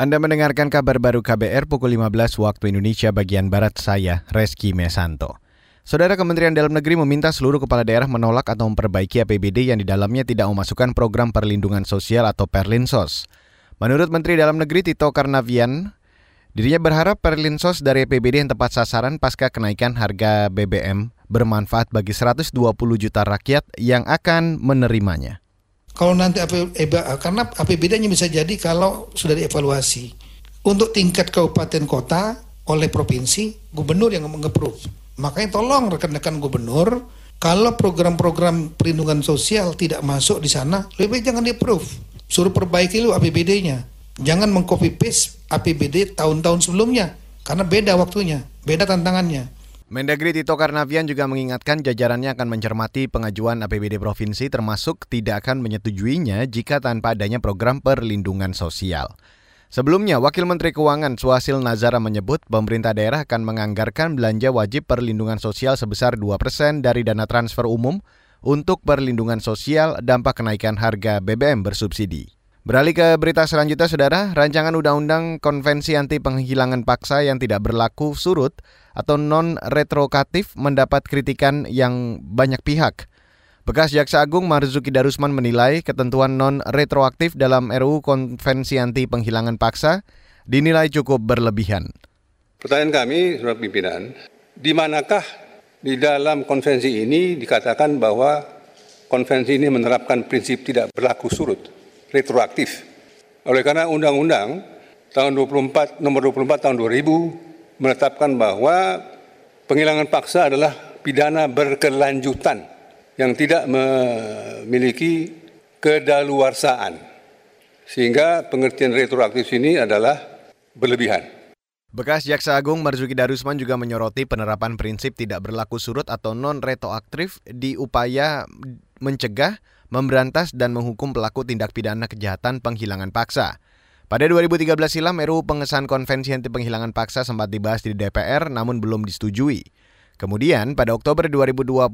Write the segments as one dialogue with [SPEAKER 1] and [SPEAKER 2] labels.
[SPEAKER 1] Anda mendengarkan kabar baru KBR pukul 15 waktu Indonesia bagian Barat saya, Reski Mesanto. Saudara Kementerian Dalam Negeri meminta seluruh kepala daerah menolak atau memperbaiki APBD yang di dalamnya tidak memasukkan program perlindungan sosial atau Perlinsos. Menurut Menteri Dalam Negeri Tito Karnavian, dirinya berharap Perlinsos dari APBD yang tepat sasaran pasca kenaikan harga BBM bermanfaat bagi 120 juta rakyat yang akan menerimanya.
[SPEAKER 2] Kalau nanti karena APBD-nya bisa jadi kalau sudah dievaluasi. Untuk tingkat kabupaten kota oleh provinsi, gubernur yang nge-approve. Makanya tolong rekan-rekan gubernur, kalau program-program perlindungan sosial tidak masuk di sana, lebih baik jangan di-approve. Suruh perbaiki lu APBD-nya. Jangan mengcopy paste APBD tahun-tahun sebelumnya, karena beda waktunya, beda tantangannya.
[SPEAKER 1] Mendagri Tito Karnavian juga mengingatkan jajarannya akan mencermati pengajuan APBD provinsi termasuk tidak akan menyetujuinya jika tanpa adanya program perlindungan sosial. Sebelumnya, Wakil Menteri Keuangan Suhasil Nazara menyebut pemerintah daerah akan menganggarkan belanja wajib perlindungan sosial sebesar 2 persen dari dana transfer umum untuk perlindungan sosial dampak kenaikan harga BBM bersubsidi. Beralih ke berita selanjutnya, Saudara. Rancangan Undang-Undang Konvensi Anti Penghilangan Paksa yang tidak berlaku surut atau non-retrokatif mendapat kritikan yang banyak pihak. Bekas Jaksa Agung Marzuki Darusman menilai ketentuan non-retroaktif dalam RUU Konvensi Anti Penghilangan Paksa dinilai cukup berlebihan.
[SPEAKER 3] Pertanyaan kami, Saudara Pimpinan, di manakah di dalam konvensi ini dikatakan bahwa konvensi ini menerapkan prinsip tidak berlaku surut? Retroaktif. Oleh karena Undang-Undang tahun 24 nomor 24 tahun 2000 menetapkan bahwa penghilangan paksa adalah pidana berkelanjutan yang tidak memiliki kedaluarsaan. Sehingga pengertian retroaktif ini adalah berlebihan.
[SPEAKER 1] Bekas Jaksa Agung Marzuki Darusman juga menyoroti penerapan prinsip tidak berlaku surut atau non-retroaktif di upaya mencegah memberantas dan menghukum pelaku tindak pidana kejahatan penghilangan paksa. Pada 2013 silam, RUU pengesahan konvensi anti penghilangan paksa sempat dibahas di DPR namun belum disetujui. Kemudian, pada Oktober 2021,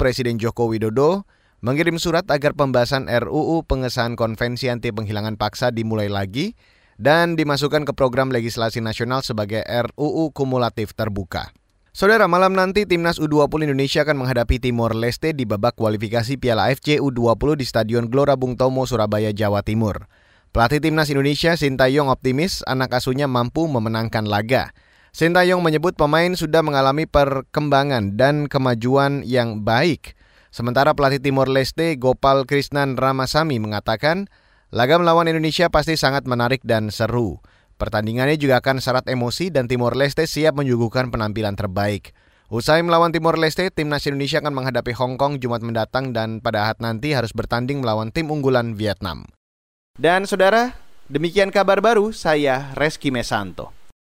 [SPEAKER 1] Presiden Joko Widodo mengirim surat agar pembahasan RUU pengesahan konvensi anti penghilangan paksa dimulai lagi dan dimasukkan ke program legislasi nasional sebagai RUU kumulatif terbuka. Saudara, malam nanti timnas U20 Indonesia akan menghadapi Timor Leste di babak kualifikasi Piala AFC U20 di Stadion Gelora Bung Tomo, Surabaya, Jawa Timur. Pelatih timnas Indonesia Sintayong optimis anak asuhnya mampu memenangkan laga. Sintayong menyebut pemain sudah mengalami perkembangan dan kemajuan yang baik. Sementara pelatih Timor Leste Gopal Krisnan Ramasami mengatakan, laga melawan Indonesia pasti sangat menarik dan seru. Pertandingannya juga akan syarat emosi dan Timor Leste siap menyuguhkan penampilan terbaik. Usai melawan Timor Leste, timnas Indonesia akan menghadapi Hong Kong Jumat mendatang dan pada Ahad nanti harus bertanding melawan tim unggulan Vietnam. Dan saudara, demikian kabar baru saya Reski Mesanto.